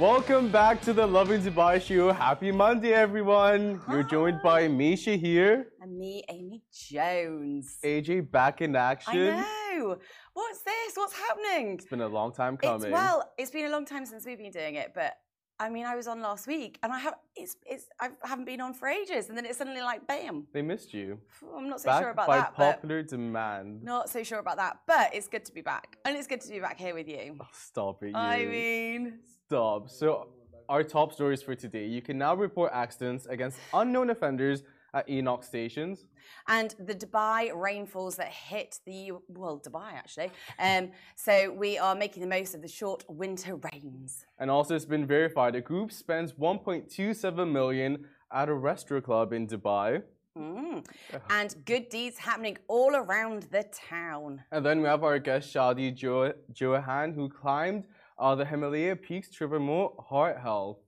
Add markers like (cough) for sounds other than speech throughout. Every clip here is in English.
Welcome back to the Lovin Dubai show. Happy Monday, everyone. You're joined by Misha here, And me, Amy Jones. AJ back in action. I know. What's this? What's happening? It's been a long time It's, coming. well, it's been a long time since we've been doing it, but I mean, I was on last week, and I have it's it's I haven't been on for ages, and then it's suddenly like bam. they missed you. I'm not so back sure about by that, but popular demand. not so sure about that. But it's good to be back, and it's good to be back here with you. Oh, stop it, you. I mean, Stop. So, our top stories for today. You can now report accidents against unknown offenders at ENOC stations. and the Dubai rainfalls that hit the well, Dubai actually. (laughs) Um, so we are making the most of the short winter rains. And also, it's been verified a group spends 1.27 million at a RestoClub in Dubai. Mm. (sighs) (sighs) And good deeds happening all around the town. And then we have our guest Shadi jo- Joweihan, who climbed uh, the Himalaya peaks to promote heart health.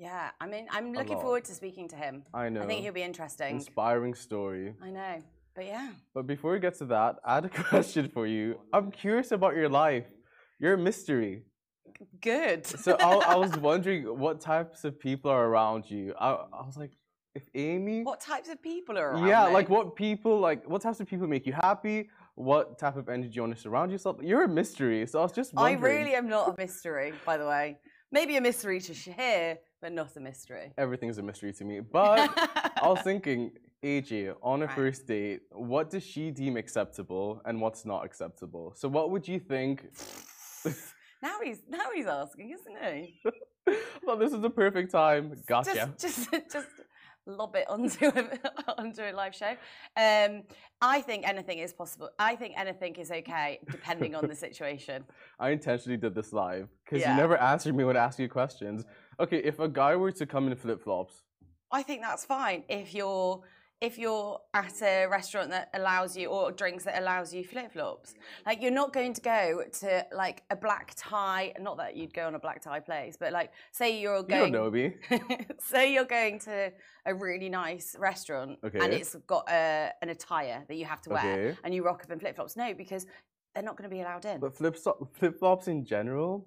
Yeah, I mean, I'm looking lot. forward to speaking to him. I know. I think he'll be interesting. Inspiring story. I know, but yeah. But before we get to that, I had a (laughs) question for you. I'm curious about your life. You're a mystery. Good. So I, I was (laughs) wondering what types of people are around you. I, I was like, if Amy. what types of people are around? yeah, me? like what people, like what types of people make you happy? What type of energy you want to surround yourself? You're a mystery. So I was just I really am not a mystery, by the way. Maybe a mystery to Shahir, but not a mystery. Everything's a mystery to me. (laughs) But I was thinking, AJ, on a Right. first date, what does she deem acceptable and what's not acceptable? So what would you think? (laughs) now he's now he's asking, isn't he? (laughs) well, this is the perfect time. Gotcha. Just, just, just lob it onto a, onto a live show. Um, I think anything is possible. I think anything is okay, depending on the situation. I intentionally did this live because Yeah. you never answered me when I ask you questions. Okay, if a guy were to come in flip flops, I think that's fine if you're if you're at a restaurant that allows you or drinks that allows you flip flops. Like you're not going to go to like a black tie. Not that you'd go on a black tie place, but like say you're going you don't know me. say you're going to a really nice restaurant okay. and it's got a, an attire that you have to wear Okay. and you rock up in flip flops. No, because they're not going to be allowed in. But flip flip flops in general,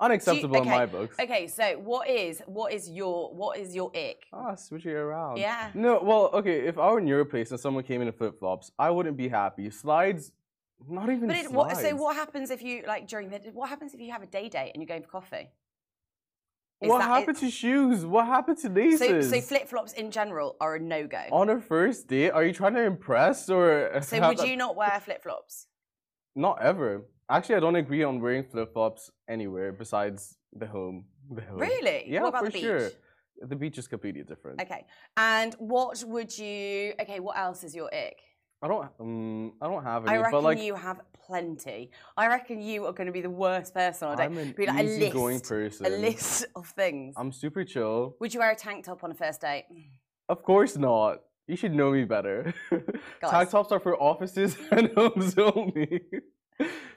unacceptable in okay, my books. Okay, so what is what is your what is your ick? Ah, switching around. Yeah. No, well, okay. If I were in your place and someone came in in flip flops, I wouldn't be happy. Slides, not even But it, slides. what, so what happens if you like during the what happens if you have a day date and you're going for coffee? Is What happened it? to shoes? What happened to So, laces? so flip flops in general are a no go. On a first date, are you trying to impress or? So would you not wear flip flops? Not ever. Actually, I don't agree on wearing flip flops anywhere besides the home. The home. Really? Yeah, What about for the beach? sure. The beach is completely different. Okay. And what would you? Okay, what else is your ick? I don't. Um, I don't have any. I reckon but like, you have plenty. I reckon you are going to be the worst person on a date. I'm an Be like a easygoing list, person. a list of things. I'm super chill. Would you wear a tank top on a first date? Of course not. You should know me better. Guys. (laughs) Tank tops are for offices (laughs) and homes only.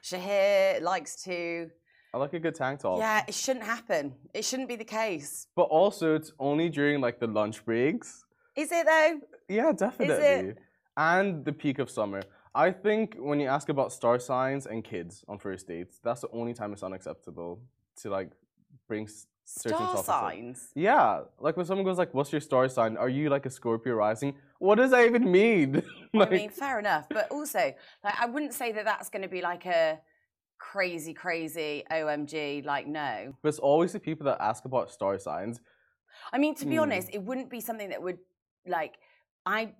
Shahir likes to. I like a good tank top. Yeah, it shouldn't happen. It shouldn't be the case. But also, it's only during like the lunch breaks. Is it though? Yeah, definitely. And the peak of summer. I think when you ask about star signs and kids on first dates, that's the only time it's unacceptable to like bring Star signs. Yeah, like when someone goes like, "What's your star sign?" Are you like a Scorpio rising? What does that even mean? (laughs) like, I mean, fair enough, but also, like, I wouldn't say that that's going to be like a crazy, crazy OMG. Like, no. but it's always the people that ask about star signs. I mean, to be Hmm. honest, it wouldn't be something that would like I.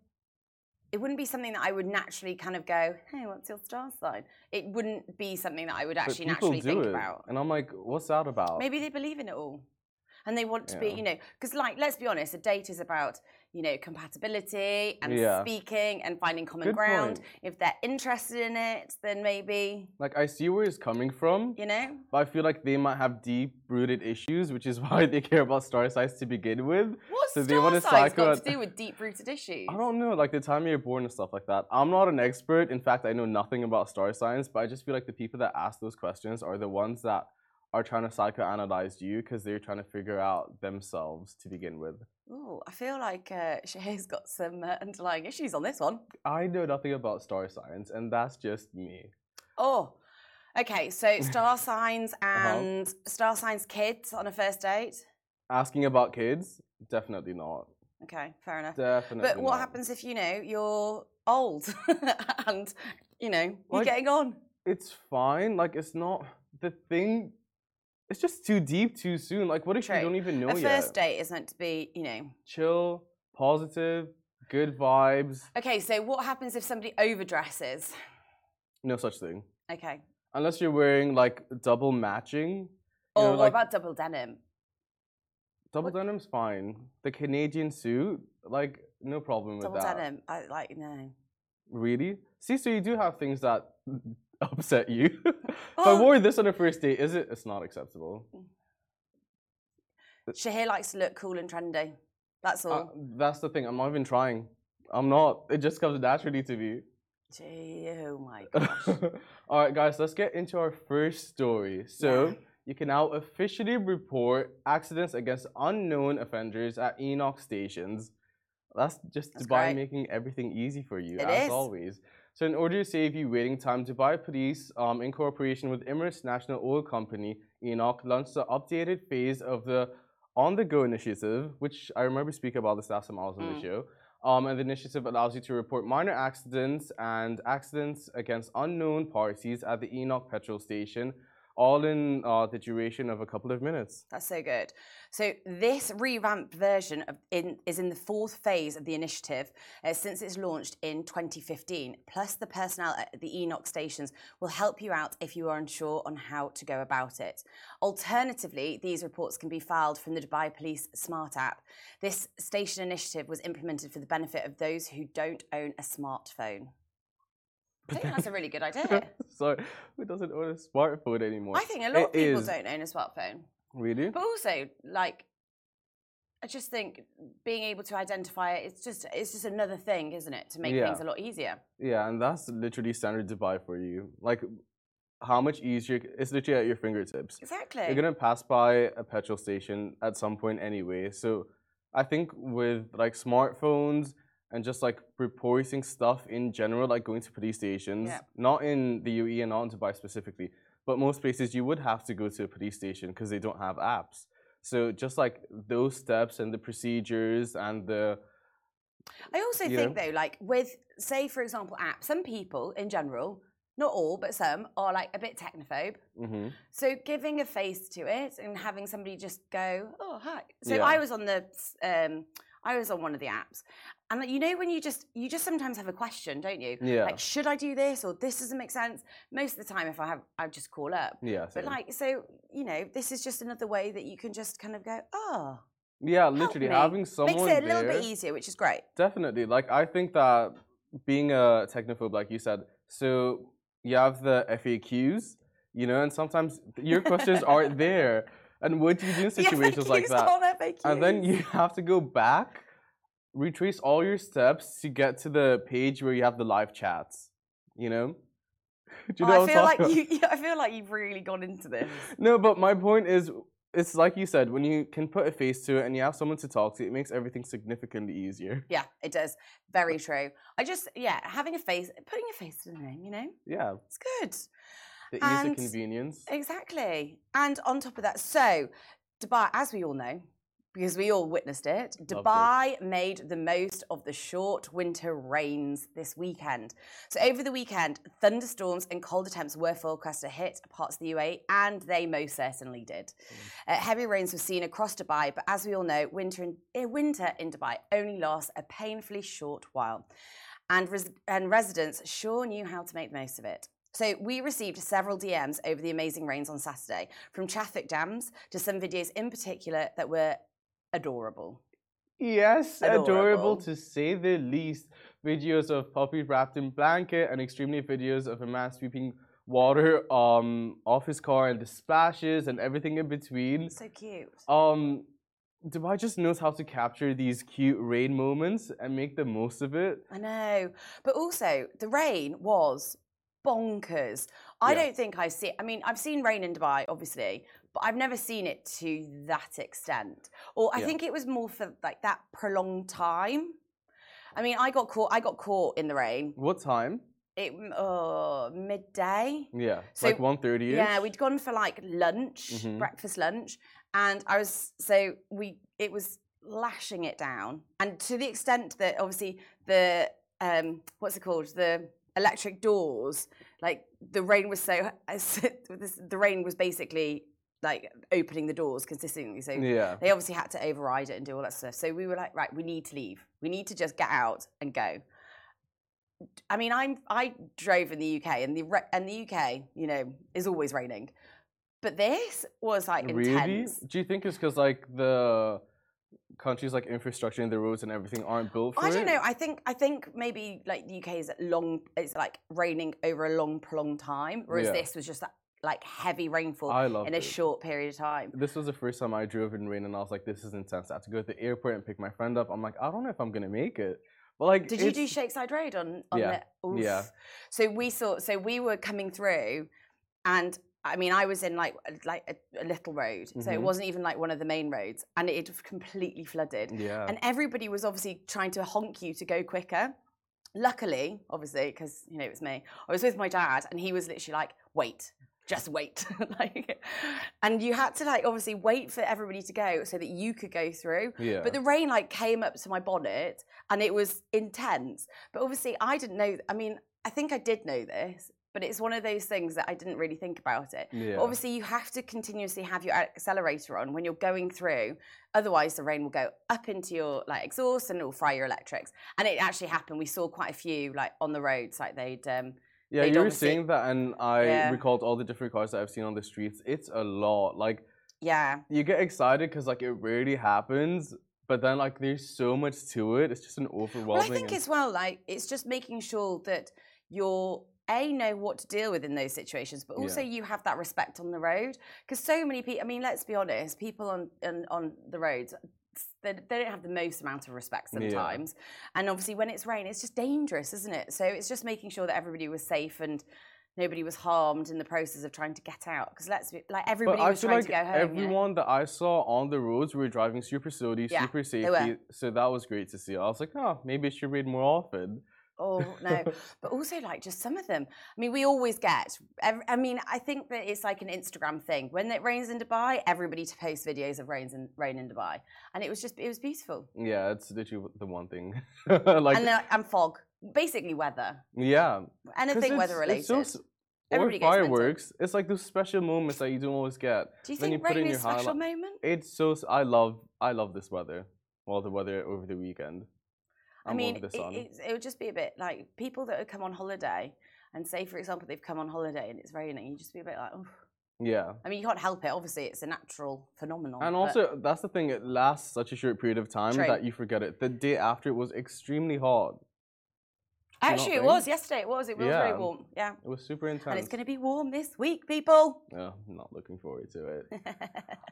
It wouldn't be something that I would naturally kind of go, "Hey, what's your star sign?" It wouldn't be something that I would But actually people naturally do think it, about. and I'm like, "What's that about?" Maybe they believe in it all. And they want to be, Yeah. you know, because like, let's be honest, a date is about, you know, compatibility and Yeah. speaking and finding common Good ground. point. If they're interested in it, then maybe, Like I see where he's coming from, you know, but I feel like they might have deep-rooted issues, which is (laughs) why they care about star signs to begin with. what's So they star wanna signs got at- to do with deep-rooted issues? I don't know, like the time you're born and stuff like that. I'm not an expert. In fact, I know nothing about star signs, but I just feel like the people that ask those questions are the ones that are trying to psychoanalyze you because they're trying to figure out themselves to begin with. Ooh, I feel like uh, (laughs) Shahir's got some uh, underlying issues on this one. I know nothing about star signs, and that's just me. Oh, Okay, so (laughs) star signs Uh-huh. and star signs kids on a first date. Asking about kids? Definitely not. Okay, fair enough. Definitely. But what not. happens if you know you're old (laughs) and you know you're Like- getting on? It's fine. Like it's not the thing. It's just too deep too soon. Like what if True. you don't even know a yet? first date is meant to be, you know. Chill, positive, good vibes. Okay, so what happens if somebody overdresses? No such thing. Okay. Unless you're wearing like double matching. Or know, what like about double denim? double what- denim's fine. The Canadian suit, like no problem with that. Double denim. I like no. Really? See, so you do have things that (laughs) upset you. if I Oh. wore this on a first date, is it? It's not acceptable. Shahir likes to look cool and trendy. That's all. Uh, that's the thing. I'm not even trying. I'm not. It just comes naturally to me. Gee, oh my (laughs) gosh. All right, guys, let's get into our first story. So, Yeah. you can now officially report accidents against unknown offenders at ENOC stations. That's just That's Dubai great. making everything easy for you, It as is. always. So, in order to save you waiting time, Dubai Police, um, in cooperation with Emirates National Oil Company, ENOC, launched the updated phase of the On the Go initiative, which I remember speaking about this last time I was on the Mm. show. Um, and the initiative allows you to report minor accidents and accidents against unknown parties at the ENOC petrol station, all in uh, the duration of a couple of minutes. That's so good. So this revamped version in, is in the fourth phase of the initiative uh, since it's launched in 2015. Plus, the personnel at the ENOC stations will help you out if you are unsure on how to go about it. Alternatively, these reports can be filed from the Dubai Police Smart app. This station initiative was implemented for the benefit of those who don't own a smartphone. I think that's a really good idea. (laughs) so, who doesn't own a smartphone anymore? I think a lot It of people is. don't own a smartphone. Really? But also, like, I just think being able to identify it, it's just it's just another thing, isn't it, to make Yeah. things a lot easier. Yeah, and that's literally standard Dubai for you. Like, how much easier? It's literally at your fingertips. Exactly. You're gonna pass by a petrol station at some point anyway. So I think with like smartphones and just like reporting stuff in general, like going to police stations, Yeah. not in the UAE and not in Dubai specifically, but most places you would have to go to a police station because they don't have apps. So just like those steps and the procedures and the I also think know? though, like with say for example, apps. Some people in general, not all, but some are like a bit technophobe. Mhm. So giving a face to it and having somebody just go, oh hi. So Yeah. I was on the, um, I was on one of the apps, and like, you know when you just you just sometimes have a question, don't you? Yeah. Like should I do this or this doesn't make sense? Most of the time, if I have, I just call up. yeah. But like so, you know, this is just another way that you can just kind of go, oh, yeah, literally me." having someone makes it a little there, bit easier, which is great. Definitely. Like I think that being a technophobe, like you said, so you have the FAQs, you know, and sometimes your questions aren't (laughs) there. And what do you do in situations like that? And then you have to go back, retrace all your steps to get to the page where you have the live chats. You know? (laughs) do you oh, know Oh, I what I'm feel like talking you. I feel like you've really gone into this. (laughs) No, but my point is it's like you said, when you can put a face to it and you have someone to talk to, it makes everything significantly easier. Yeah, it does. Very (laughs) true. I just, yeah, having a face, putting a face to the name, you know, Yeah. it's good. The ease And- of convenience. Exactly. And on top of that, so Dubai, as we all know, because we all witnessed it. Dubai made the most of the short winter rains this weekend. So over the weekend, thunderstorms and cold attempts were forecast to hit parts of the UAE, and they most certainly did. Uh, heavy rains were seen across Dubai, but as we all know, winter in, eh, winter in Dubai only lasts a painfully short while. And, res- and residents sure knew how to make the most of it. So we received several DMs over the amazing rains on Saturday, from traffic jams to some videos in particular that were adorable. Yes, adorable. Adorable. to say the least. Videos of puppies wrapped in blanket and extremely videos of a man sweeping water um off his car and the splashes and everything in between. So cute. Um Dubai just knows how to capture these cute rain moments and make the most of it. I know. But also, the rain was bonkers. I Yeah. don't think I see I mean, I've seen rain in Dubai, obviously, but I've never seen it to that extent. Or I Yeah. think it was more for like that prolonged time. I mean, I got caught, I got caught in the rain. What time? it uh, midday. Yeah, So- like 1.30 Yeah, we'd gone for like lunch, Mhm. breakfast lunch, and I was so we it was lashing it down, and to the extent that obviously the um what's it called the electric doors, like the rain was so (laughs) the rain was basically like opening the doors consistently. So Yeah. they obviously had to override it and do all that stuff. So we were like, right, we need to leave. We need to just get out and go. I mean, I'm I drove in the UK, and the and the UK, you know, is always raining, but this was like Really? intense. Do you think it's because like the countries like infrastructure and the roads and everything aren't built for I don't know. I think I think maybe like the UK is long. It's like raining over a long, prolonged time, whereas Yeah. this was just like heavy rainfall I love in a it. short period of time. This was the first time I drove in rain, and I was like, "This is intense." I had to go to the airport and pick my friend up. I'm like, I don't know if I'm gonna make it, but like, Did you do Sheikh Zayed Road on on Yeah. the? Oof. Yeah. So we saw. So we were coming through, and I mean, I was in like a- like a, a little road, so it Mhm. wasn't even like one of the main roads, and it had completely flooded. Yeah. And everybody was obviously trying to honk you to go quicker. Luckily, obviously, because you know it was me. I was with my dad, and he was literally like, "Wait, just wait," (laughs) like, and you had to like obviously wait for everybody to go so that you could go through. yeah. But the rain like came up to my bonnet and it was intense. But obviously I didn't know I mean, I think I did know this, but it's one of those things that I didn't really think about it. yeah. But obviously you have to continuously have your accelerator on when you're going through. Otherwise the rain will go up into your like exhaust and it will fry your electrics. And it actually happened. We saw quite a few like on the roads, like they'd um yeah, you were saying that, and I Yeah. recalled all the different cars that I've seen on the streets. It's a lot. Like, yeah. you get excited because like it rarely happens, but then like there's so much to it. It's just an overwhelming. Well, I think as well, like it's just making sure that you're a know what to deal with in those situations, but also Yeah. you have that respect on the road. Because so many people, I mean, let's be honest, people on on, on the roads. They, they don't have the most amount of respect Yeah. sometimes, and obviously when it's rain, it's just dangerous, isn't it? So it's just making sure that everybody was safe and nobody was harmed in the process of trying to get out. Because let's be like everybody But I was feel trying like to go home. everyone that I saw on the roads were driving super slowly, Yeah, super safely. So that was great to see. I was like, oh, maybe I should read more often. Oh no, (laughs) but also like just some of them. I mean, we always get. I mean, I think that it's like an Instagram thing. When it rains in Dubai, everybody to post videos of rains in rain in Dubai, and it was just it was beautiful. Yeah, it's literally the one thing. (laughs) like, and then and fog, basically weather, yeah anything weather related. It's so, or fireworks. It's like those special moments that you don't always get. Do you then you think put rain in is your a special moment? It's so. I love. I love this weather. Well, the weather over the weekend. I mean, it, it's- it would just be a bit like people that would come on holiday and say, for example, they've come on holiday and it's raining. You just be a bit like, oh. yeah. I mean, you can't help it. Obviously, it's a natural phenomenon. And also, that's the thing. It lasts such a short period of time True. that you forget it. The day after, it was extremely hot. Do you not actually, it was yesterday. It was. It was very warm. Yeah. It was super intense. And it's going to be warm this week, people. Yeah, I'm not looking forward to it. (laughs)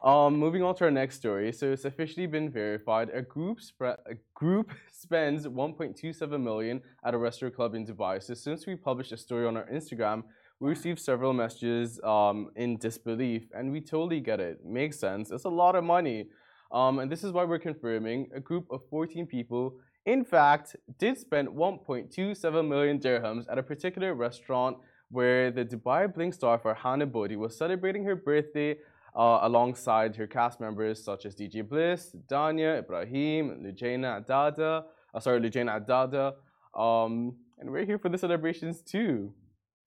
Um, moving on to our next story. So it's officially been verified. A group spread a group (laughs) spends 1.27 million at a RestoClub in Dubai. So since we published a story on our Instagram, we received several messages um, in disbelief, and we totally get it. Makes sense. It's a lot of money, um, and this is why we're confirming a group of 14 people. In fact, did spend 1.27 million dirhams at a particular restaurant where the Dubai Bling star for Farhana Bodi was celebrating her birthday uh, alongside her cast members such as DJ Bliss, Danya, Ibrahim, Lujaina Adada, uh, sorry, Lujaina Adada, um, and we're here for the celebrations too.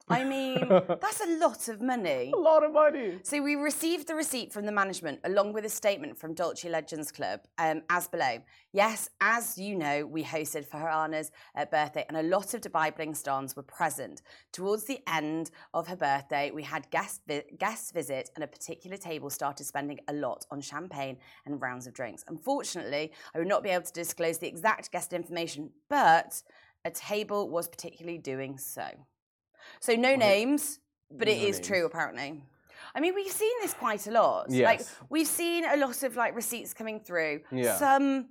I mean, (laughs) that's a lot of money. A lot of money. So we received the receipt from the management along with a statement from Dolce Legends Club um, as below. Yes, as you know, we hosted for Farhana's uh, birthday and a lot of Dubai Bling stars were present. Towards the end of her birthday, we had guest vi- guests visit and a particular table started spending a lot on champagne and rounds of drinks. Unfortunately, I would not be able to disclose the exact guest information, but a table was particularly doing so. So no names, but it No is true apparently. I mean, we've seen this quite a lot. Like we've seen a lot of like receipts coming through. Yeah. Some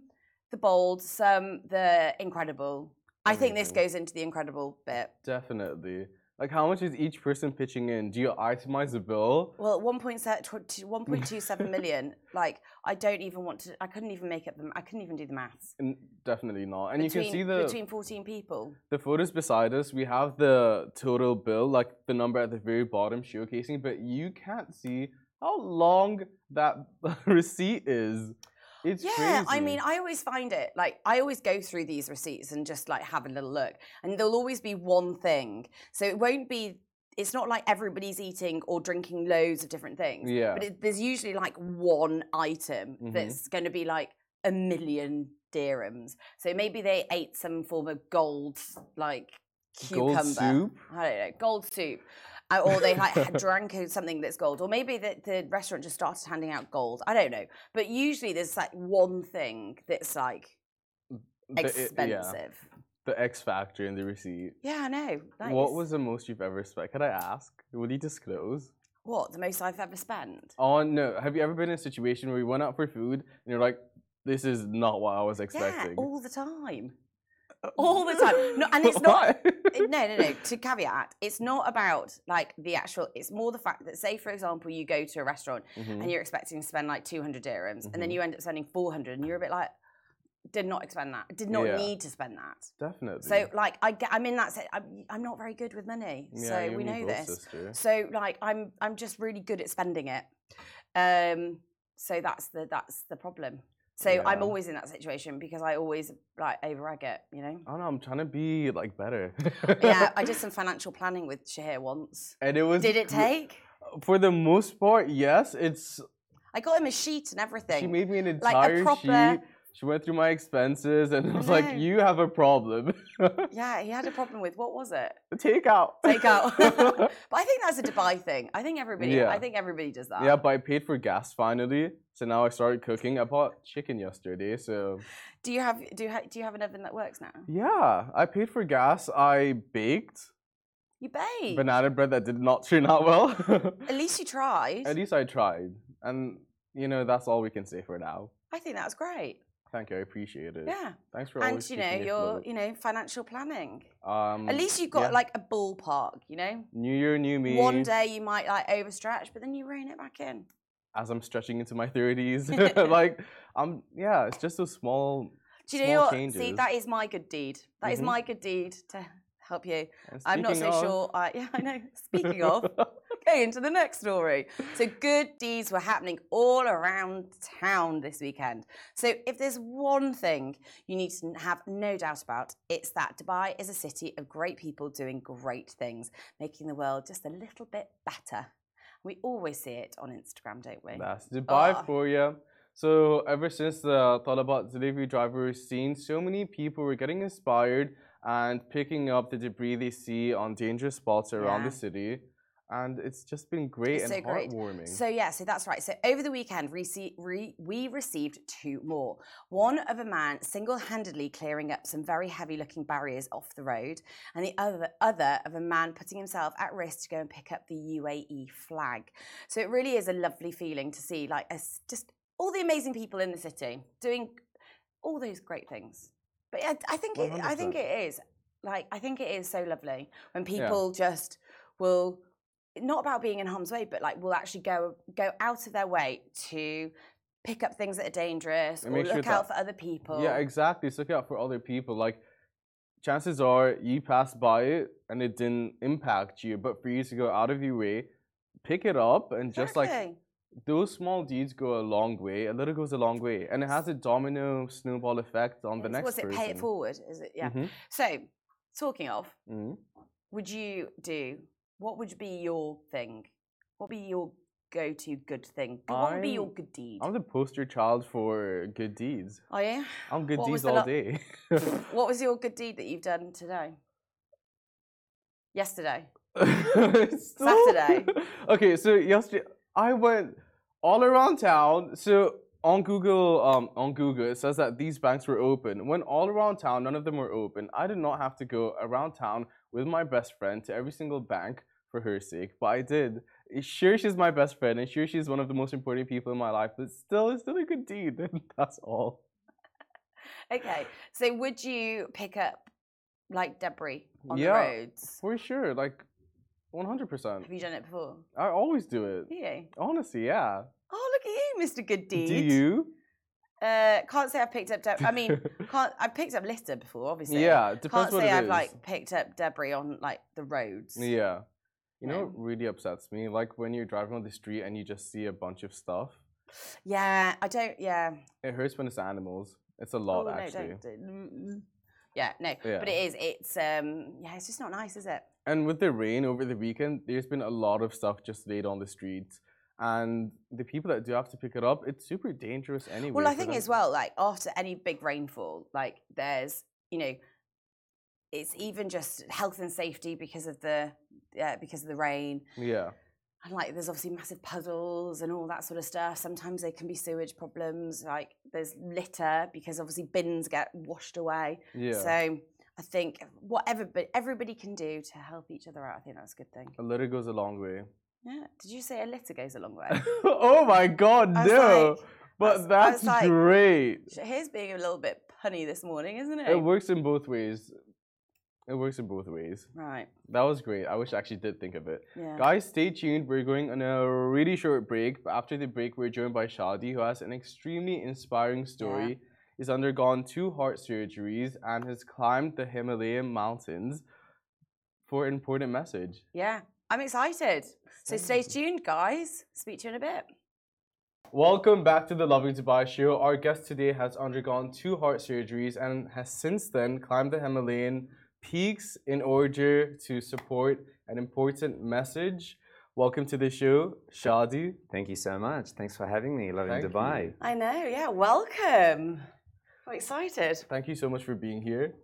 the bold, some the incredible. I think this goes into the incredible bit. Definitely. Like, how much is each person pitching in? Do you itemize the bill? Well, 1.27 million. (laughs) Like, I don't even want to. I couldn't even make up the. I couldn't even do the maths. N- Definitely not. And between, you can see the between 14 people. the photos beside us. We have the total bill, like the number at the very bottom, showcasing, but you can't see how long that (laughs) receipt is. It's Yeah, crazy. I mean, I always find it like I always go through these receipts and just like have a little look, and there'll always be one thing. So it won't be. It's not like everybody's eating or drinking loads of different things. Yeah. But it, there's usually like one item Mhm. that's going to be like a million dirhams. So maybe they ate some form of gold, like cucumber. Gold soup? I don't know, gold soup. Or they like had (laughs) drank something that's gold, or maybe the, the restaurant just started handing out gold. I don't know, but usually there's like one thing that's like The- it- expensive. yeah, the X factor in the receipt. Yeah, I know. That what was the most you've ever spent? Could I ask? Would you disclose? what the most I've ever spent? Oh no! Have you ever been in a situation where you went out for food and you're like, "This is not what I was expecting." Yeah, all the time, all the time. No, and it's (laughs) not. No, no, no. (laughs) To caveat, it's not about like the actual. It's more the fact that, say, for example, you go to a restaurant Mhm. and you're expecting to spend like 200 dirhams, and then Mhm. you end up spending 400, and you're a bit like, did not expend that. Did not Yeah. need to spend that. Definitely. So, like, I get, I'm in that. Se- I'm, I'm not very good with money, yeah, so we know this. Sister. So, like, I'm, I'm just really good at spending it. Um, so that's the, that's the problem. So I'm always in that situation because I always like over egg it, you know. I know. I'm trying to be like better. (laughs) yeah, I did (laughs) some financial planning with Shahir once. and it was. Did it take? For the most part, yes. It's. I got him a sheet and everything. She made me an entire Like a proper- sheet. She went through my expenses and I was like, "You have a problem. (laughs) yeah, he had a problem with what was it? Take out. Take out. (laughs) (laughs) but I think that's a Dubai thing. I think everybody. Yeah. I think everybody does that. yeah, but I paid for gas finally, so now I started cooking. I bought chicken yesterday, so Do you have do you ha- do you have an oven that works now? yeah, I paid for gas. I baked You baked. banana bread that did not turn out well. At least you tried. At least I tried, and you know that's all we can say for now. I think that's great. Thank you, I appreciate it. Yeah. Thanks for And you know, your you know financial planning. Um, At least you've got yeah. like a ballpark. You know, New Year, new me. one day you might like overstretch, but then you rein it back in. as I'm stretching into my thirties, (laughs) (laughs) like I'm. Yeah, it's just those small. Do you know Small what? See, that is my good deed. That is Mhm. my good deed to help you. I'm not so of- sure. I, (laughs) yeah, I know. Speaking of, going into the next story. So good deeds were happening all around town this weekend. So if there's one thing you need to have no doubt about, it's that Dubai is a city of great people doing great things, making the world just a little bit better. We always see it on Instagram, don't we? That's Dubai Ah. for you. So ever since the Talabat delivery driver scene, so many people were getting inspired and picking up the debris they see on dangerous spots around the city. And it's just been great It's and so great. heartwarming. So yeah, so that's right. So over the weekend, we, see, re, we received two more. One of a man single-handedly clearing up some very heavy-looking barriers off the road, and the other other of a man putting himself at risk to go and pick up the UAE flag. So it really is a lovely feeling to see, like, us just all the amazing people in the city doing all those great things. But I, I think it, I think it is like I think it is so lovely when Yeah. people just will not about being in harm's way, but like will actually go go out of their way to pick up things that are dangerous And or make sure look out for other people. Yeah, exactly. Looking out for other people. Like, chances are you passed by it and it didn't impact you, but for you to go out of your way, pick it up and just like those small deeds go a long way. A little goes a long way, and it has a domino snowball effect on the next was it person. pay it forward? Is it yeah? Mhm, So talking of, mhm. would you do what would be your thing? What would be your go-to good thing? What would be your good deed? I'm the poster child for good deeds. Are you? I'm good What was deeds all day. (laughs) What was your good deed that you've done today? Yesterday. (laughs) Saturday. (laughs) okay, so yesterday I went all around town. So on Google, um, on Google, it says that these banks were open. When all around town, none of them were open. I did not have to go around town with my best friend to every single bank for her sake, but I did. Sure, she's my best friend, and sure, she's one of the most important people in my life. But still, it's still a good deed. (laughs) That's all. Okay. So would you pick up like debris on Yeah. the roads? For sure, like One hundred percent. Have you done it before? I always do it. Do you? Honestly, yeah. Oh, look at you, Mr. Good Deed. Do you? Uh, can't say I've picked up. De- I mean, (laughs) can't. I've picked up litter before, obviously. Yeah, it depends Can't what say I've is. like picked up debris on like the roads. Yeah. You know what really upsets me? Like when you're driving on the street and you just see a bunch of stuff. Yeah, I don't. Yeah. It hurts when it's animals. It's a lot oh, no, actually. don't. Yeah, no. Yeah. But it is. It's um. Yeah, it's just not nice, is it? And with the rain over the weekend, there's been a lot of stuff just laid on the streets. And the people that do have to pick it up, it's super dangerous anyway. Well, I think them. as well, like after any big rainfall, like there's, you know, it's even just health and safety because of the, uh, because of the rain, Yeah. and like there's obviously massive puddles and all that sort of stuff. Sometimes they can be sewage problems. Like there's litter because obviously bins get washed away. Yeah. So I think whatever, but everybody can do to help each other out. I think that's a good thing. a litter goes a long way. Yeah. Did you say a litter goes a long way? (laughs) oh my god, no. like- but was that's like- great. Here's being a little bit punny this morning, isn't it? It works in both ways. It works in both ways. right. That was great. I wish I actually did think of it. Yeah. Guys, stay tuned. We're going on a really short break. But after the break, we're joined by Shadi, who has an extremely inspiring story. Yeah. He's undergone two heart surgeries and has climbed the Himalayan mountains for an important message. Yeah, I'm excited. So stay tuned, guys. Speak to you in a bit. Welcome back to the Lovin Dubai show. Our guest today has undergone two heart surgeries and has since then climbed the Himalayan peaks in order to support an important message. Welcome to the show, Shadi. Thank you so much. Thanks for having me. Lovin Thank Dubai. you. I know, yeah, welcome. I'm excited. Thank you so much for being here.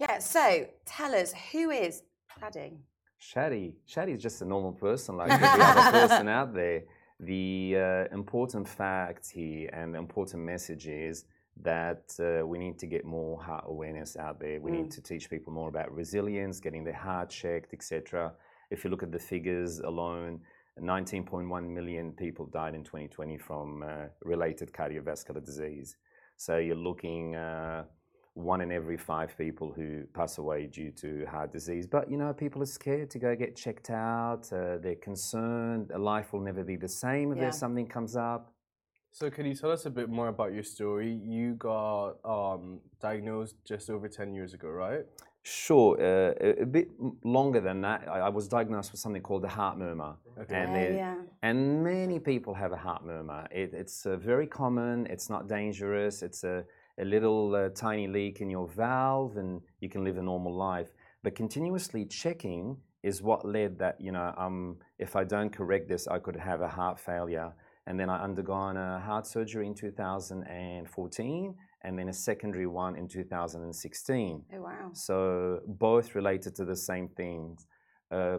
Yeah, so tell us, who is Shadi? Shadi. Shadi is just a normal person like (laughs) every other person out there. The uh, important fact here and the important message is that uh, we need to get more heart awareness out there. We need to teach people more about resilience, getting their heart checked, etc. If you look at the figures alone, 19.1 million people died in 2020 from uh, related cardiovascular disease. So you're looking uh, one in every five people who pass away due to heart disease. But you know, people are scared to go get checked out. Uh, they're concerned. Life will never be the same if Yeah. there's something comes up. So, can you tell us a bit more about your story? You got um, diagnosed just over 10 years ago, right? Sure, uh, a, a bit longer than that. I, I was diagnosed with something called the heart murmur, Okay. and yeah. and many people have a heart murmur. It, it's uh, very common. It's not dangerous. It's a, a little uh, tiny leak in your valve, and you can live a normal life. But continuously checking is what led that. You know, um, if I don't correct this, I could have a heart failure. And then I undergone a heart surgery in 2014, and then a secondary one in 2016. Oh, wow. So both related to the same things. Uh,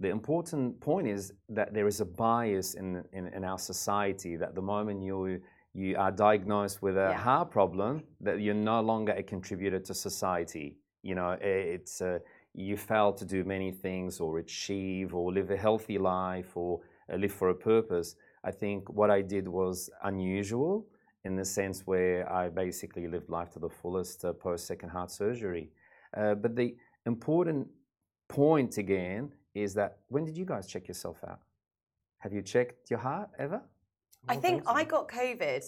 the important point is that there is a bias in, in, in our society that the moment you you are diagnosed with a Yeah. heart problem, that you're no longer a contributor to society. You know, it's uh, you fail to do many things or achieve or live a healthy life or uh, live for a purpose. I think what I did was unusual in the sense where I basically lived life to the fullest uh, post second heart surgery. Uh, but the important point again is that when did you guys check yourself out? Have you checked your heart ever? I think. I got COVID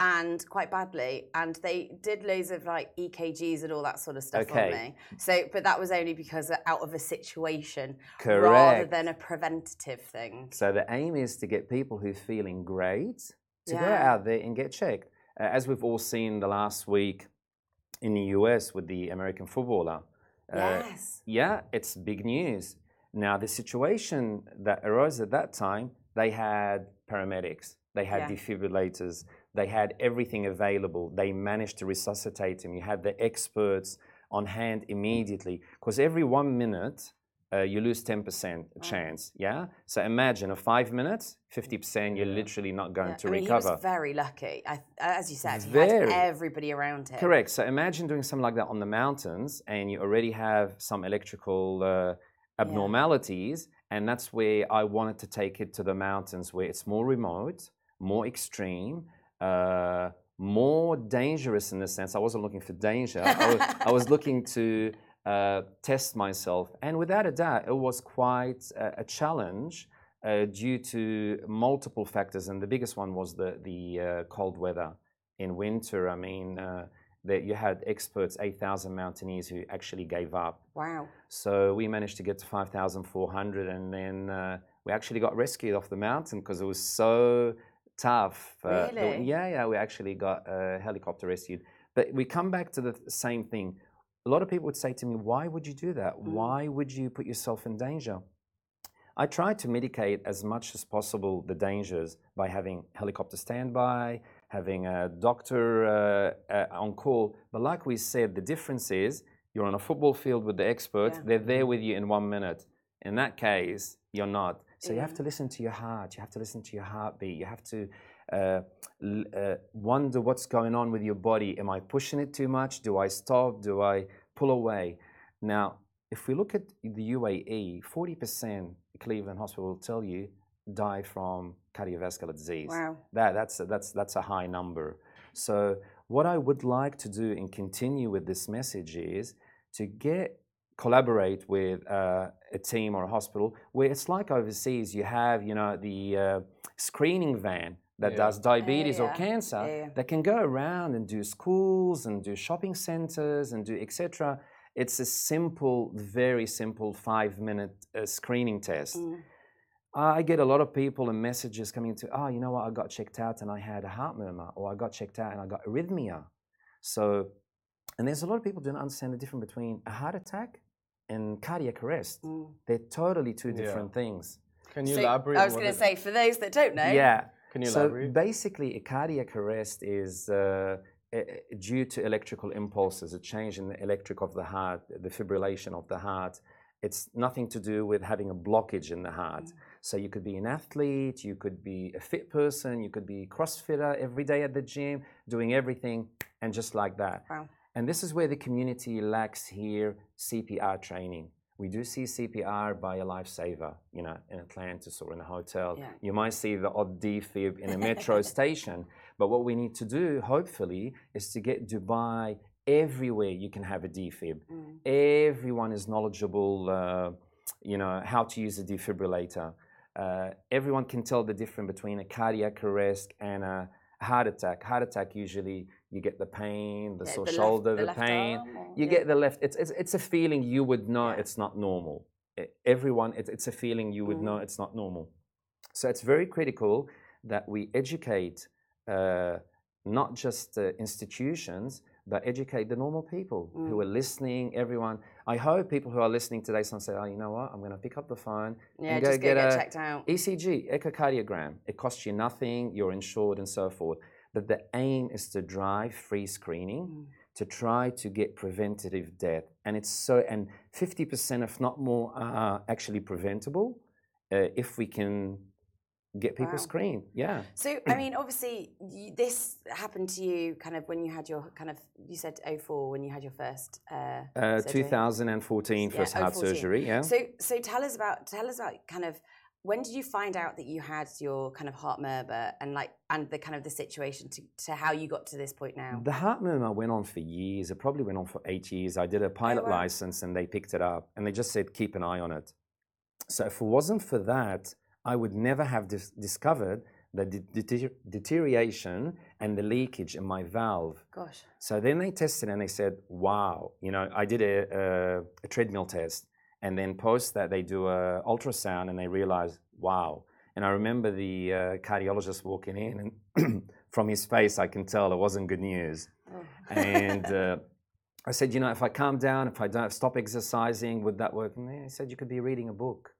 and quite badly, and they did loads of like EKGs and all that sort of stuff Okay. on me. So, but that was only because out of a situation Correct. rather than a preventative thing. So the aim is to get people who are feeling great to go out there and get checked. Uh, as we've all seen the last week in the US with the American footballer. uh, yes. Yeah, it's big news. Now, the situation that arose at that time, they had paramedics, they had Yeah. defibrillators, they had everything available. They managed to resuscitate him. You had the experts on hand immediately. Because every one minute, uh, you lose 10% chance. Yeah? So imagine a five minutes, 50%, you're literally not going Yeah, to I mean, recover. he was very lucky. I, as you said, he had everybody around him. Correct. So imagine doing something like that on the mountains, and you already have some electrical uh, abnormalities, and that's where I wanted to take it to the mountains, where it's more remote, more extreme, uh, more dangerous in the sense. I wasn't looking for danger. I, was, I was (laughs) looking to uh, test myself. And without a doubt, it was quite a, a challenge uh, due to multiple factors. And the biggest one was the, the uh, cold weather. In winter, I mean, uh, that you had experts, 8,000 mountaineers who actually gave up. Wow. So we managed to get to 5,400 and then uh, we actually got rescued off the mountain because it was so tough. Uh, the- yeah, yeah, we actually got a helicopter rescued. But we come back to the same thing. A lot of people would say to me, why would you do that? Why would you put yourself in danger? I try to mitigate as much as possible the dangers by having helicopter standby, having a doctor uh, uh, on call. But like we said, the difference is you're on a football field with the experts, Yeah. they're there with you in one minute. In that case, you're not. So you have to listen to your heart, you have to listen to your heartbeat, you have to uh, l- uh, wonder what's going on with your body. Am I pushing it too much? Do I stop? Do I pull away? Now, if we look at the UAE, 40% Cleveland Hospital will tell you die from cardiovascular disease. Wow. That, that's, a, that's, that's a high number. So, what I would like to do and continue with this message is to get collaborate with uh, a team or a hospital where it's like overseas. You have, you know, the uh, screening van that Yeah. does diabetes or yeah. cancer Yeah, yeah. that can go around and do schools and do shopping centers and do etc. It's a simple, very simple five-minute uh, screening test. Mm. I get a lot of people and messages coming to, oh, you know what, I got checked out and I had a heart murmur, or I got checked out and I got arrhythmia. So, and there's a lot of people who don't understand the difference between a heart attack and cardiac arrest. Mm. They're totally two Yeah. different things. Can you So, elaborate? I was going to say, for those that don't know, Yeah. Can you so elaborate? basically, a cardiac arrest is uh, due to electrical impulses, a change in the electric of the heart, the fibrillation of the heart. It's nothing to do with having a blockage in the heart. Mm. So you could be an athlete, you could be a fit person, you could be CrossFitter every day at the gym, doing everything, and just like that. Wow. And this is where the community lacks here CPR training. We do see CPR by a lifesaver, you know, in Atlantis or in a hotel. Yeah. You might see the odd defib in a (laughs) metro station. But what we need to do, hopefully, is to get Dubai everywhere you can have a defib. Mm. Everyone is knowledgeable, uh, you know, how to use a defibrillator. Uh, everyone can tell the difference between a cardiac arrest and a heart attack. Heart attack usually you get the pain, the sore the left- shoulder, the the, pain. arm you yeah. get the left. It's, it's it's a feeling you would know it's not normal. Everyone, it's, it's a feeling you would know Mm. it's not normal. So it's very critical that we educate uh, not just uh, institutions, but educate the normal people who Mm. are listening. Everyone. I hope people who are listening today, some say, "Oh, you know what? I'm going to pick up the phone Yeah, and just go get, a checked out. ECG, echocardiogram. It costs you nothing. You're insured and so forth. But the aim is to drive free screening Mm. to try to get preventative death. And it's so, and 50%, if not more, are actually preventable uh, if we can get people Wow. screened. Yeah. So, I mean, obviously, you, this happened to you kind of when you had your kind of, you said 04 when you had your first. Uh, Uh, surgery. 2014, Yeah, first heart 014. surgery. Yeah. So, so tell us about tell us about kind of when did you find out that you had your kind of heart murmur and like and the kind of the situation to, to how you got to this point now. The heart murmur went on for years. It probably went on for eight years. I did a oh, pilot wow. license and they picked it up and they just said, keep an eye on it. So if it wasn't for that, I would never have dis- discovered the de- deter- deterioration and the leakage in my valve. Gosh. So then they tested and they said, wow, you know, I did a, a, a treadmill test. And then post that, they do a ultrasound and they realize, wow. And I remember the uh, cardiologist walking in, and (clears throat) from his face, I can tell it wasn't good news. Oh. And uh, (laughs) I said, you know, if I calm down, if I don't stop exercising, would that work? And he said, you could be reading a book.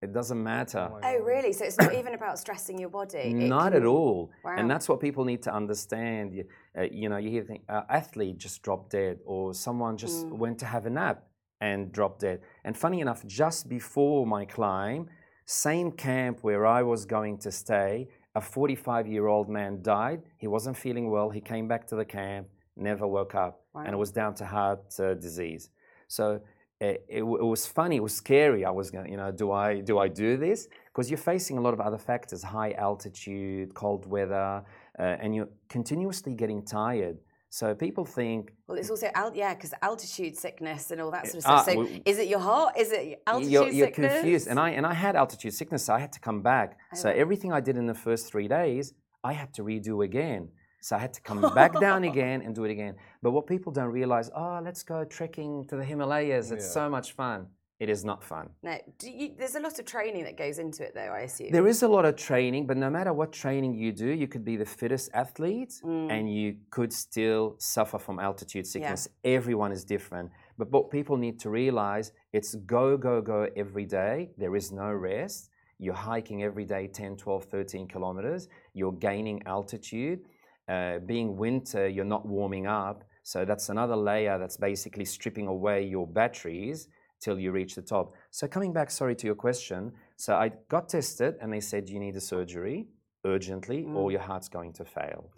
It doesn't matter. my Oh, really? So it's not even about stressing your body. It Not can- at all. Wow. And that's what people need to understand. You, uh, you know, you hear think, uh, athlete just dropped dead, or someone just Mm. went to have a nap and dropped dead. And funny enough, just before my climb, same camp where I was going to stay, a 45 year old man died. He wasn't feeling well. He came back to the camp, never woke up, and it was down to heart uh, disease. So uh, it, it was funny. It was scary. I was going, you know, do I do I do this? Because you're facing a lot of other factors: high altitude, cold weather, uh, and you're continuously getting tired. So people think Well, it's also al- yeah, because altitude sickness and all that sort of Ah, stuff. So, we- is it your heart? Is it altitude you're, you're sickness? confused. And I and I had altitude sickness, so I had to come back. so everything I did in the first three days, I had to redo again. So I had to come back down (laughs) again and do it again. But what people don't realize, oh, let's go trekking to the Himalayas. It's Yeah. so much fun. It is not fun. no, you, there's a lot of training that goes into it, though. I assume. There is a lot of training, but no matter what training you do, you could be the fittest athlete Mm. and you could still suffer from altitude sickness. Everyone is different. But what people need to realize, it's go, go, go every day. There is no rest. You're hiking every day 10, 12, 13 kilometers. You're gaining altitude. Uh, being winter, you're not warming up. So that's another layer that's basically stripping away your batteries till you reach the top. So coming back, sorry to your question. So I got tested and they said you need a surgery urgently or your heart's going to fail.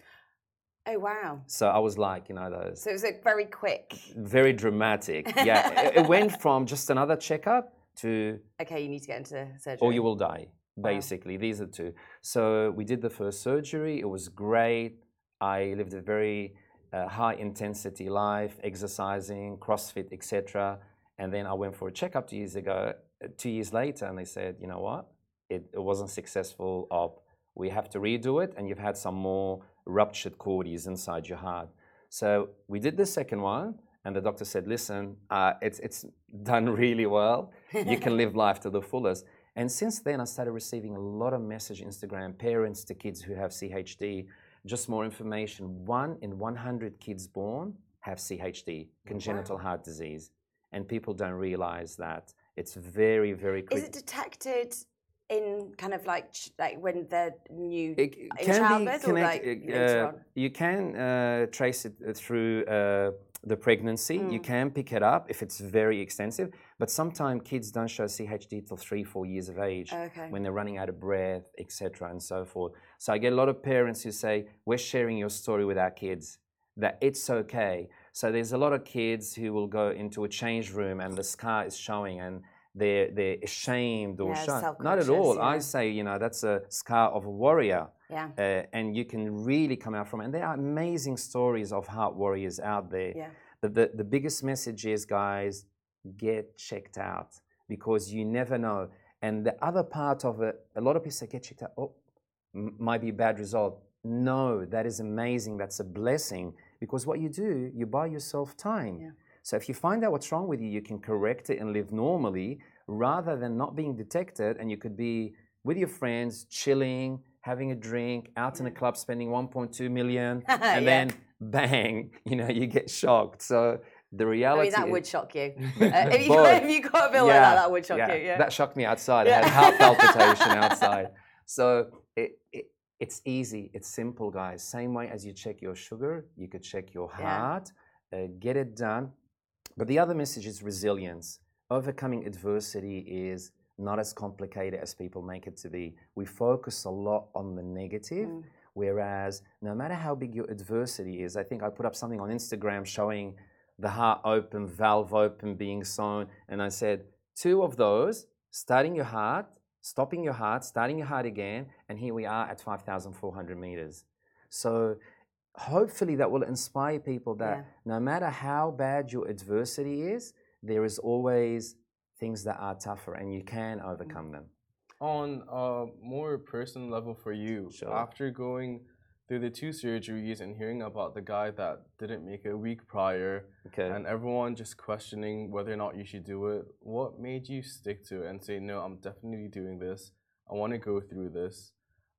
oh wow! So I was like, you know, those So it was like very quick. very dramatic. Yeah, (laughs) it, it went from just another checkup to Okay, you need to get into surgery. or you will die. Basically, these are two. So we did the first surgery. It was great. I lived a very uh, high intensity life, exercising, CrossFit, etc. And then I went for a checkup two years ago. Two years later, and they said, you know what? It, it wasn't successful. Op. We have to redo it, and you've had some more ruptured cordies inside your heart. So we did the second one, and the doctor said, listen, uh, it's it's (laughs) done really well. You can live (laughs) life to the fullest. And since then, I started receiving a lot of message Instagram, parents to kids who have CHD. Just more information. One in 100 kids born have CHD, congenital heart disease. And people don't realize that. It's very, very Is quick. it detected in kind of like like when they're new It in childbirth or like uh, on? You can uh, trace it uh, through uh, the pregnancy. Mm. You can pick it up if it's very extensive. But sometimes kids don't show CHD till three, four years of age Okay. when they're running out of breath, etc., and so forth. So I get a lot of parents who say, "We're sharing your story with our kids." That it's okay. So there's a lot of kids who will go into a change room and the scar is showing and they're they're ashamed or Yeah. Not at all. self-conscious, I say, you know, that's a scar of a warrior Yeah. uh, and you can really come out from it. And there are amazing stories of heart warriors out there. Yeah. But the, the biggest message is, guys, get checked out because you never know. And the other part of it, a lot of people say, get checked out. Oh, might be a bad result. No, that is amazing. That's a blessing because what you do, you buy yourself time. Yeah. So if you find out what's wrong with you, you can correct it and live normally rather than not being detected. And you could be with your friends, chilling, having a drink, out in a club, spending 1.2 million, (laughs) and Yeah. then bang, (laughs) you know, you get shocked. So the reality. I mean, that would shock you. (laughs) Uh, if, you got, if you got a bill like that, that would shock you. Yeah. That shocked me outside. Yeah. I had heart palpitation outside. So it, it's easy. It's simple, guys. Same way as you check your sugar, you could check your Yeah. heart, uh, get it done. But the other message is resilience. Overcoming adversity is not as complicated as people make it to be. We focus a lot on the negative, Mm. whereas no matter how big your adversity is, I think I put up something on Instagram showing the heart open, valve open being sewn, and I said, two of those, starting your heart, stopping your heart, starting your heart again, and here we are at 5,400 meters. So hopefully that will inspire people that Yeah. no matter how bad your adversity is, there is always things that are tougher and you can mm. overcome them. On a more personal level for you, Sure. after going through the two surgeries and hearing about the guy that didn't make it a week prior, Okay. and everyone just questioning whether or not you should do it, what made you stick to it and say, no, I'm definitely doing this. I want to go through this.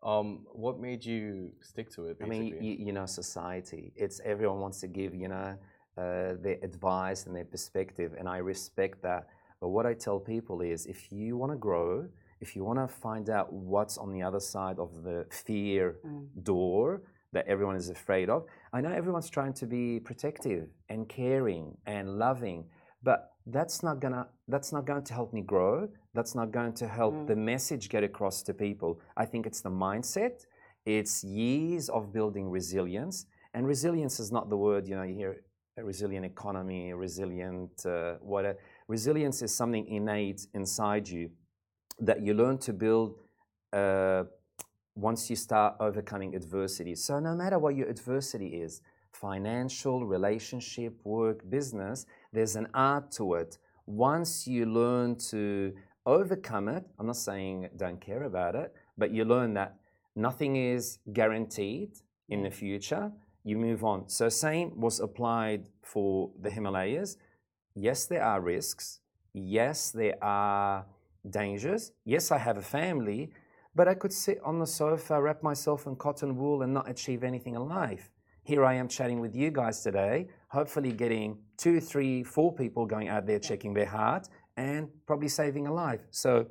Um, what made you stick to it? I mean, you, you know, society. It's everyone wants to give, you know, uh, their advice and their perspective, and I respect that. But what I tell people is, if you want to grow, if you want to find out what's on the other side of the fear Mm. door that everyone is afraid of, I know everyone's trying to be protective and caring and loving, but that's not gonna that's not going to help me grow. That's not going to help Mm. the message get across to people. I think it's the mindset. It's years of building resilience, and resilience is not the word you know. You hear a resilient economy, resilient uh, whatever. Resilience is something innate inside you that you learn to build uh, once you start overcoming adversity. So no matter what your adversity is, financial, relationship, work, business, there's an art to it. Once you learn to overcome it, I'm not saying don't care about it, but you learn that nothing is guaranteed in the future. You move on. So, same was applied for the Himalayas. Yes, there are risks. Yes, there are dangers. Yes, I have a family, but I could sit on the sofa, wrap myself in cotton wool, and not achieve anything in life. Here I am chatting with you guys today, hopefully getting two, three, four people going out there checking their heart and probably saving a life. So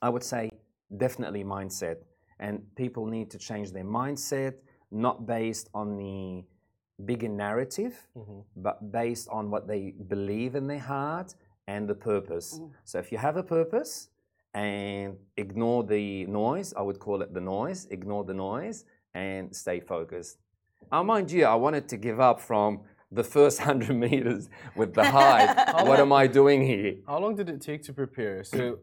I would say definitely mindset. And people need to change their mindset, not based on the bigger narrative, mm-hmm. but based on what they believe in their heart and the purpose. So if you have a purpose and ignore the noise, I would call it the noise, ignore the noise and stay focused. Uh, mind you, I wanted to give up from the first (laughs) 100 meters with the high. (laughs) what am I doing here? How long did it take to prepare? So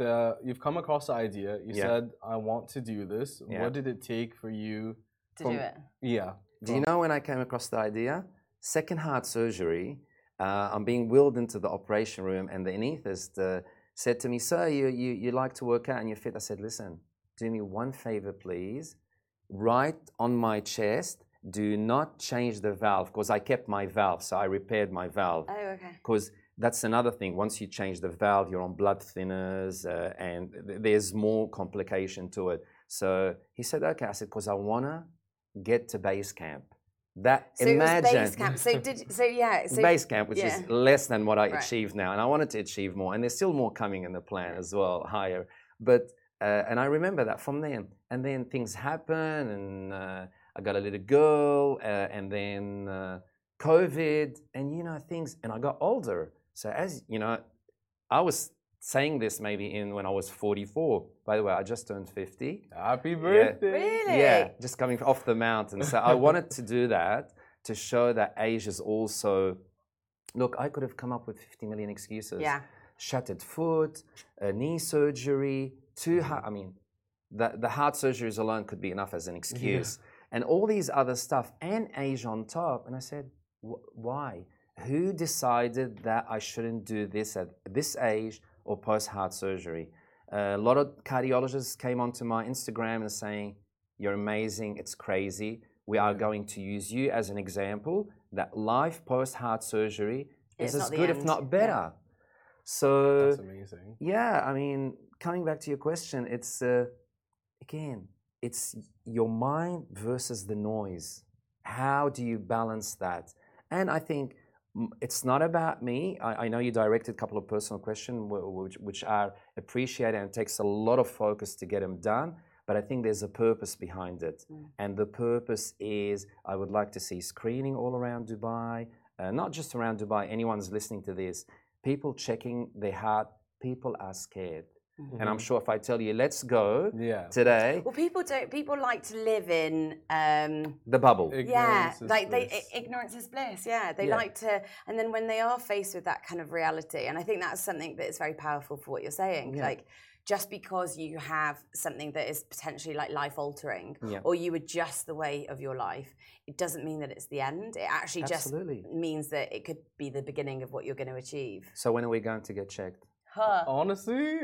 the you've come across the idea. You Yeah. said I want to do this. Yeah. What did it take for you? to from- do it. Yeah. Do you know when I came across the idea? Second heart surgery. Uh, I'm being wheeled into the operation room, and the anaesthetist uh, said to me, "Sir, you, you you like to work out and you're fit." I said, "Listen, do me one favor, please. Right on my chest, do not change the valve because I kept my valve, so I repaired my valve. Oh, okay. Because that's another thing. Once you change the valve, you're on blood thinners, uh, and th- there's more complication to it. So he said, "Okay." I said, "Because I wanna get to base camp." That So imagine base camp. So did so yeah. (laughs) So base camp, which is less than what I Right. achieved now, and I wanted to achieve more, and there's still more coming in the plan as well, higher. But uh, and I remember that from then, and then things happen, and uh, I got a little girl, uh, and then uh, COVID, and you know things, and I got older. So as you know, I was saying this maybe in when I was 44. By the way, I just turned 50. Happy birthday. Really? Yeah, just coming off the mountain. So I wanted to do that to show that Asia's also. Look, I could have come up with 50 million excuses. Yeah. Shattered foot, a knee surgery, two mm-hmm. heart. I mean, the, the heart surgeries alone could be enough as an excuse. And all these other stuff, and Asia on top. And I said, "Wh- why? Who decided that I shouldn't do this at this age or post heart surgery? a lot of cardiologists came onto my Instagram and saying, You're amazing, it's crazy. We are going to use you as an example that life post heart surgery It's is as not the good, if end, not yeah. better. So, That's amazing. yeah, I mean, coming back to your question, it's uh, again, it's your mind versus the noise. How do you balance that? And I think it's not about me. I, I know you directed a couple of personal questions, which, which are appreciated and it takes a lot of focus to get them done. But I think there's a purpose behind it. And the purpose is I would like to see screening all around Dubai, uh, not just around Dubai, anyone's listening to this. People checking their heart, people are scared. And I'm sure if I tell you, let's go Yeah. today, Well, people don't. People like to live in. Um, the bubble. yeah, Ignorance is like they bliss. i- ignorance is bliss. Yeah, they Yeah. like to, and then when they are faced with that kind of reality, and I think that's something that is very powerful for what you're saying. Yeah. Like, just because you have something that is potentially like life altering, Yeah. or you adjust the way of your life, it doesn't mean that it's the end. It actually Absolutely. just means that it could be the beginning of what you're going to achieve. So when are we going to get checked? Huh. Honestly,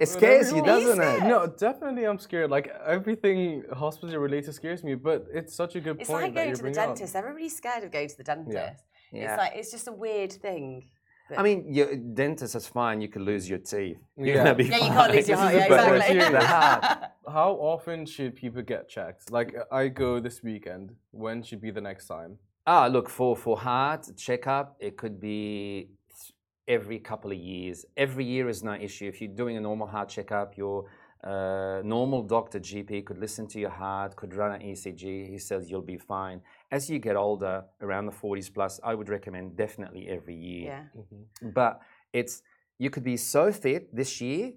It scares you, doesn't it? No, definitely I'm scared. Like everything hospital related scares me, but it's such a good It's point like that going you're to the bringing up. dentist. Everybody's scared of going to the dentist. Yeah. It's like it's just a weird thing. I mean, your dentist is fine. You could lose your teeth. You're Yeah. gonna be Yeah, you can't lose your fine. (laughs) heart. Yeah, But exactly. the heart. (laughs) How often should people get checked? Like I go this weekend. When should be the next time? Ah, look for for heart checkup. It could be every couple of years. Every year is no issue. If you're doing a normal heart checkup, your uh, normal doctor GP could listen to your heart, could run an ECG. He says you'll be fine. As you get older, around the 40s plus, I would recommend definitely every year. Yeah. But it's you could be so fit this year,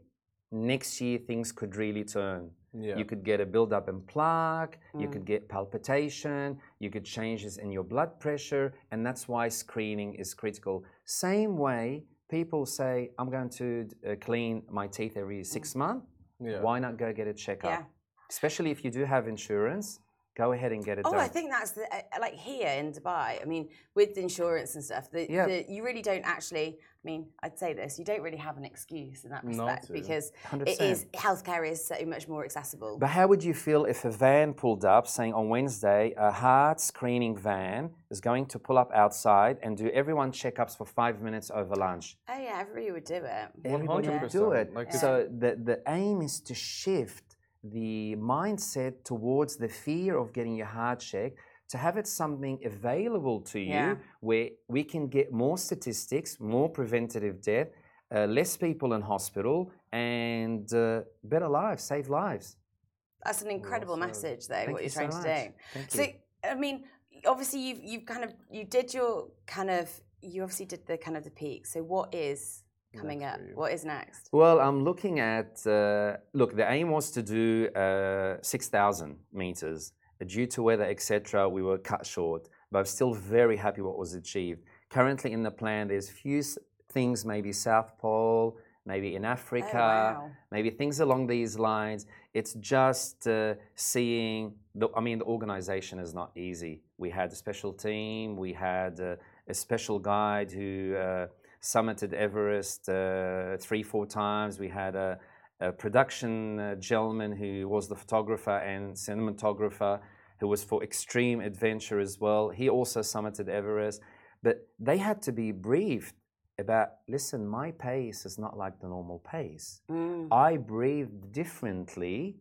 next year things could really turn. Yeah. You could get a buildup in plaque, you could get palpitation, you could changes in your blood pressure, and that's why screening is critical. Same way people say, I'm going to uh, clean my teeth every six months. yeah. Why not go get a checkup? Yeah. Especially if you do have insurance, Go ahead and get it Oh, done. I think that's the, uh, like here in Dubai. I mean, with the insurance and stuff, the, Yeah. the, you really don't actually. I mean, I'd say this: you don't really have an excuse in that respect because it 100%. is healthcare is so much more accessible. But how would you feel if a van pulled up saying on Wednesday, a heart screening van is going to pull up outside and do everyone checkups for five minutes over lunch? oh yeah, everybody would do it. Everybody would do it. Like, so the, the aim is to shift the mindset towards the fear of getting your heart checked, to have it something available to you Yeah. where we can get more statistics, more preventative death, uh, less people in hospital, and uh, better lives, save lives. That's an incredible said. message, though. Thank what you you're trying so to do. Thank So, you. I mean, obviously, you've you've kind of you did your kind of you obviously did the kind of the peak. So, what is coming up? What is next? Well, I'm looking at. Uh, look, the aim was to do uh, 6,000 meters. Due to weather, etc., we were cut short. But I'm still very happy what was achieved. Currently in the plan, there's few things, maybe South Pole, maybe in Africa, Oh, wow. maybe things along these lines. It's just uh, seeing. The, I mean, the organization is not easy. We had a special team. We had uh, a special guide who. Summited Everest uh, three, four times. We had a, a production uh, gentleman who was the photographer and cinematographer who was for extreme adventure as well. He also summited Everest. But they had to be briefed about listen, my pace is not like the normal pace. Mm. I breathe differently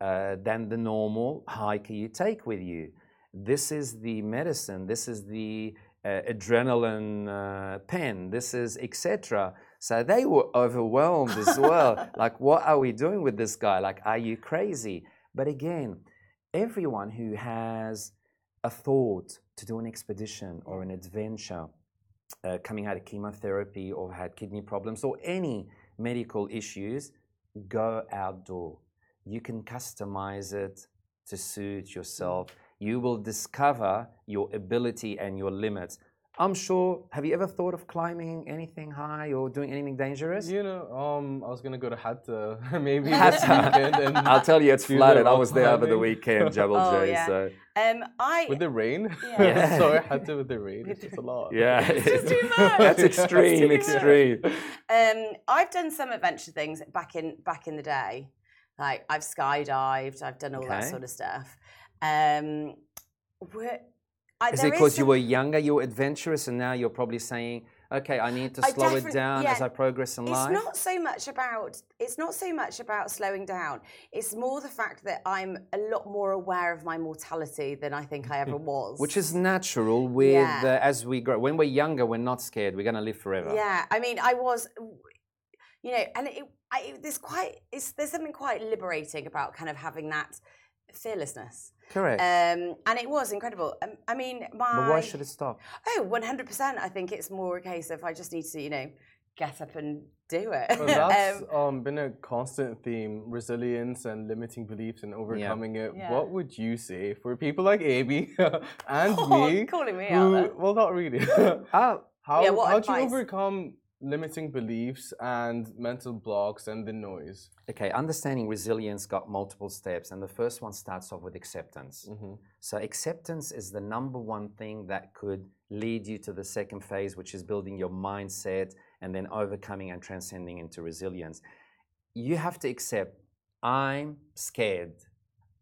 uh, than the normal hiker you take with you. This is the medicine. This is the adrenaline uh, pen. This is etc. So they were overwhelmed as well. (laughs) like, what are we doing with this guy? Like, are you crazy? But again, everyone who has a thought to do an expedition or an adventure, uh, coming out of chemotherapy or had kidney problems or any medical issues, go outdoor. You can customize it to suit yourself. You will discover your ability and your limits. I'm sure. Have you ever thought of climbing anything high or doing anything dangerous? You know, um, I was gonna go to Hatta (laughs) maybe Hatta. (laughs) this weekend. And (laughs) I'll tell you, it's flooded. I was there over the weekend, Jebel Oh, J. yeah. So Um, I with the rain. Yeah. Sorry, Hatta with the rain. It's just a lot. yeah, It's just too much. That's extreme, too extreme. Um, I've done some adventure things back in back in the day. Like I've skydived, I've done all that sort of stuff. Um, I, Is it because you were younger, you were adventurous, and now you're probably saying, okay, I need to I slow it down yeah. as I progress in It's life? not so much about it's not so much about slowing down. It's more the fact that I'm a lot more aware of my mortality than I think I ever was. Which is natural with Yeah. uh, as we grow. When we're younger, we're not scared. We're going to live forever. Yeah, I mean, I was, you know, and it, I, there's quite, it's, there's something quite liberating about kind of having that fearlessness. Correct. Um, and it was incredible. Um, I mean, my. but why should it stop? Oh, 100%. I think it's more a case of I just need to, you know, get up and do it. Well, that's (laughs) Um, um, been a constant theme: resilience and limiting beliefs and overcoming it. Yeah. What would you say for people like Amy (laughs) and (laughs) Oh, me? calling me who, out there. well, not really. Oh, how Yeah, what how do you advice? overcome limiting beliefs and mental blocks and the noise? okay. Understanding resilience got multiple steps, and the first one starts off with acceptance. Mhm. So, acceptance is the number one thing that could lead you to the second phase, which is building your mindset and then overcoming and transcending into resilience. You have to accept I'm scared.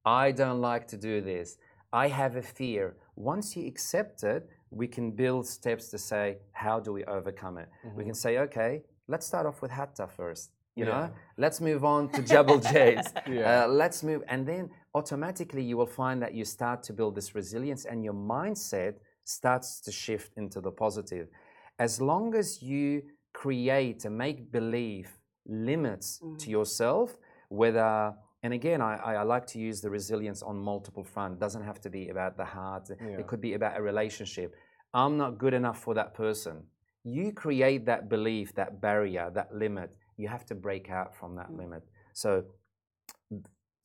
I don't like to do this. I have a fear. Once you accept it, we can build steps to say, how do we overcome it? We can say, okay, let's start off with Hatta first. You know, let's move on to Jebel (laughs) Jais. Yeah. Uh, let's move, and then automatically you will find that you start to build this resilience, and your mindset starts to shift into the positive. As long as you create and make believe limits to yourself, whether and again, I, I I like to use the resilience on multiple front. Doesn't have to be about the heart. Yeah. It could be about a relationship. I'm not good enough for that person. You create that belief, that barrier, that limit. You have to break out from that mm. limit. So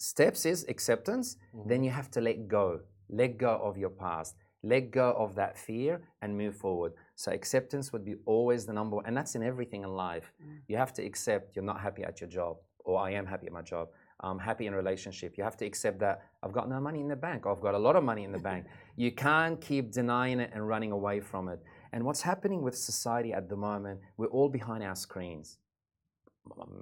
steps is acceptance then mm-hmm. you have to let go let go of your past let go of that fear and move forward so acceptance would be always the number one and that's in everything in life mm. you have to accept you're not happy at your job or i am happy at my job I'm happy in a relationship. You have to accept that I've got no money in the bank. I've got a lot of money in the bank. (laughs) You can't keep denying it and running away from it. And what's happening with society at the moment, we're all behind our screens.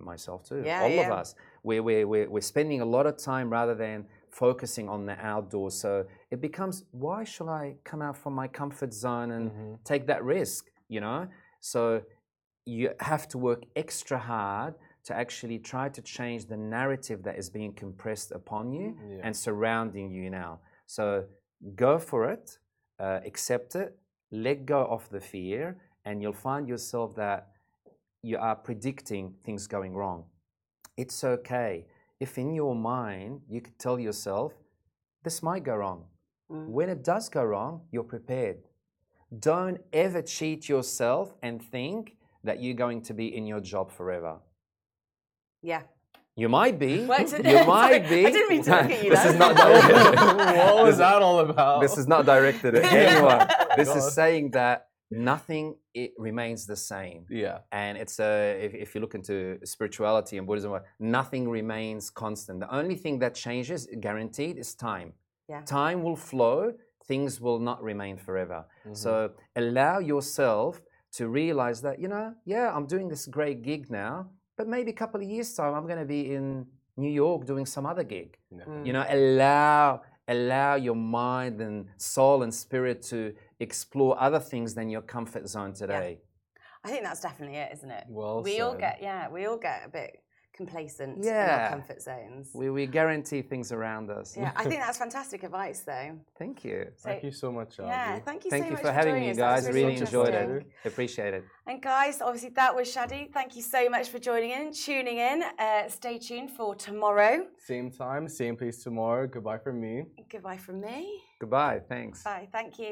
Myself too, Yeah, all of us. We're, we're, we're, we're spending a lot of time rather than focusing on the outdoors. So it becomes, why should I come out from my comfort zone and Mhm. take that risk, you know? So you have to work extra hard to actually try to change the narrative that is being compressed upon you Yeah. and surrounding you now. So go for it, uh, accept it, let go of the fear, and you'll find yourself that you are predicting things going wrong. It's okay if in your mind you could tell yourself, this might go wrong. Mm. When it does go wrong, you're prepared. Don't ever cheat yourself and think that you're going to be in your job forever. Yeah. You might be. Well, you (laughs) might be. I didn't mean to look at you this is not directed. (laughs) (laughs) what was this, that all about? this is not directed at anyone. This God. is saying that nothing it remains the same. yeah. And it's uh, if, if you look into spirituality and Buddhism, nothing remains constant. The only thing that changes, guaranteed, is time. Yeah. Time will flow. Things will not remain forever. Mhm. So allow yourself to realize that you know, yeah, I'm doing this great gig now, but maybe a couple of years time, I'm going to be in New York doing some other gig. Yeah. Mm. You know, allow allow your mind and soul and spirit to explore other things than your comfort zone today. I think that's definitely it, isn't it? Well we all get yeah, we all get a bit complacent in Yeah. our comfort zones. We, we guarantee things around us. yeah, I think (laughs) that's fantastic advice though. Thank you. So, Thank you so much, yeah, thank you Thank so you much for having me, us. Guys. really Really enjoyed it. Appreciate it. And guys, obviously that was Shadi. Thank you so much for joining in, tuning in. Uh, stay tuned for tomorrow. Same time, same place tomorrow. Goodbye from me. Goodbye from me. Goodbye. Thanks. Bye. Thank you.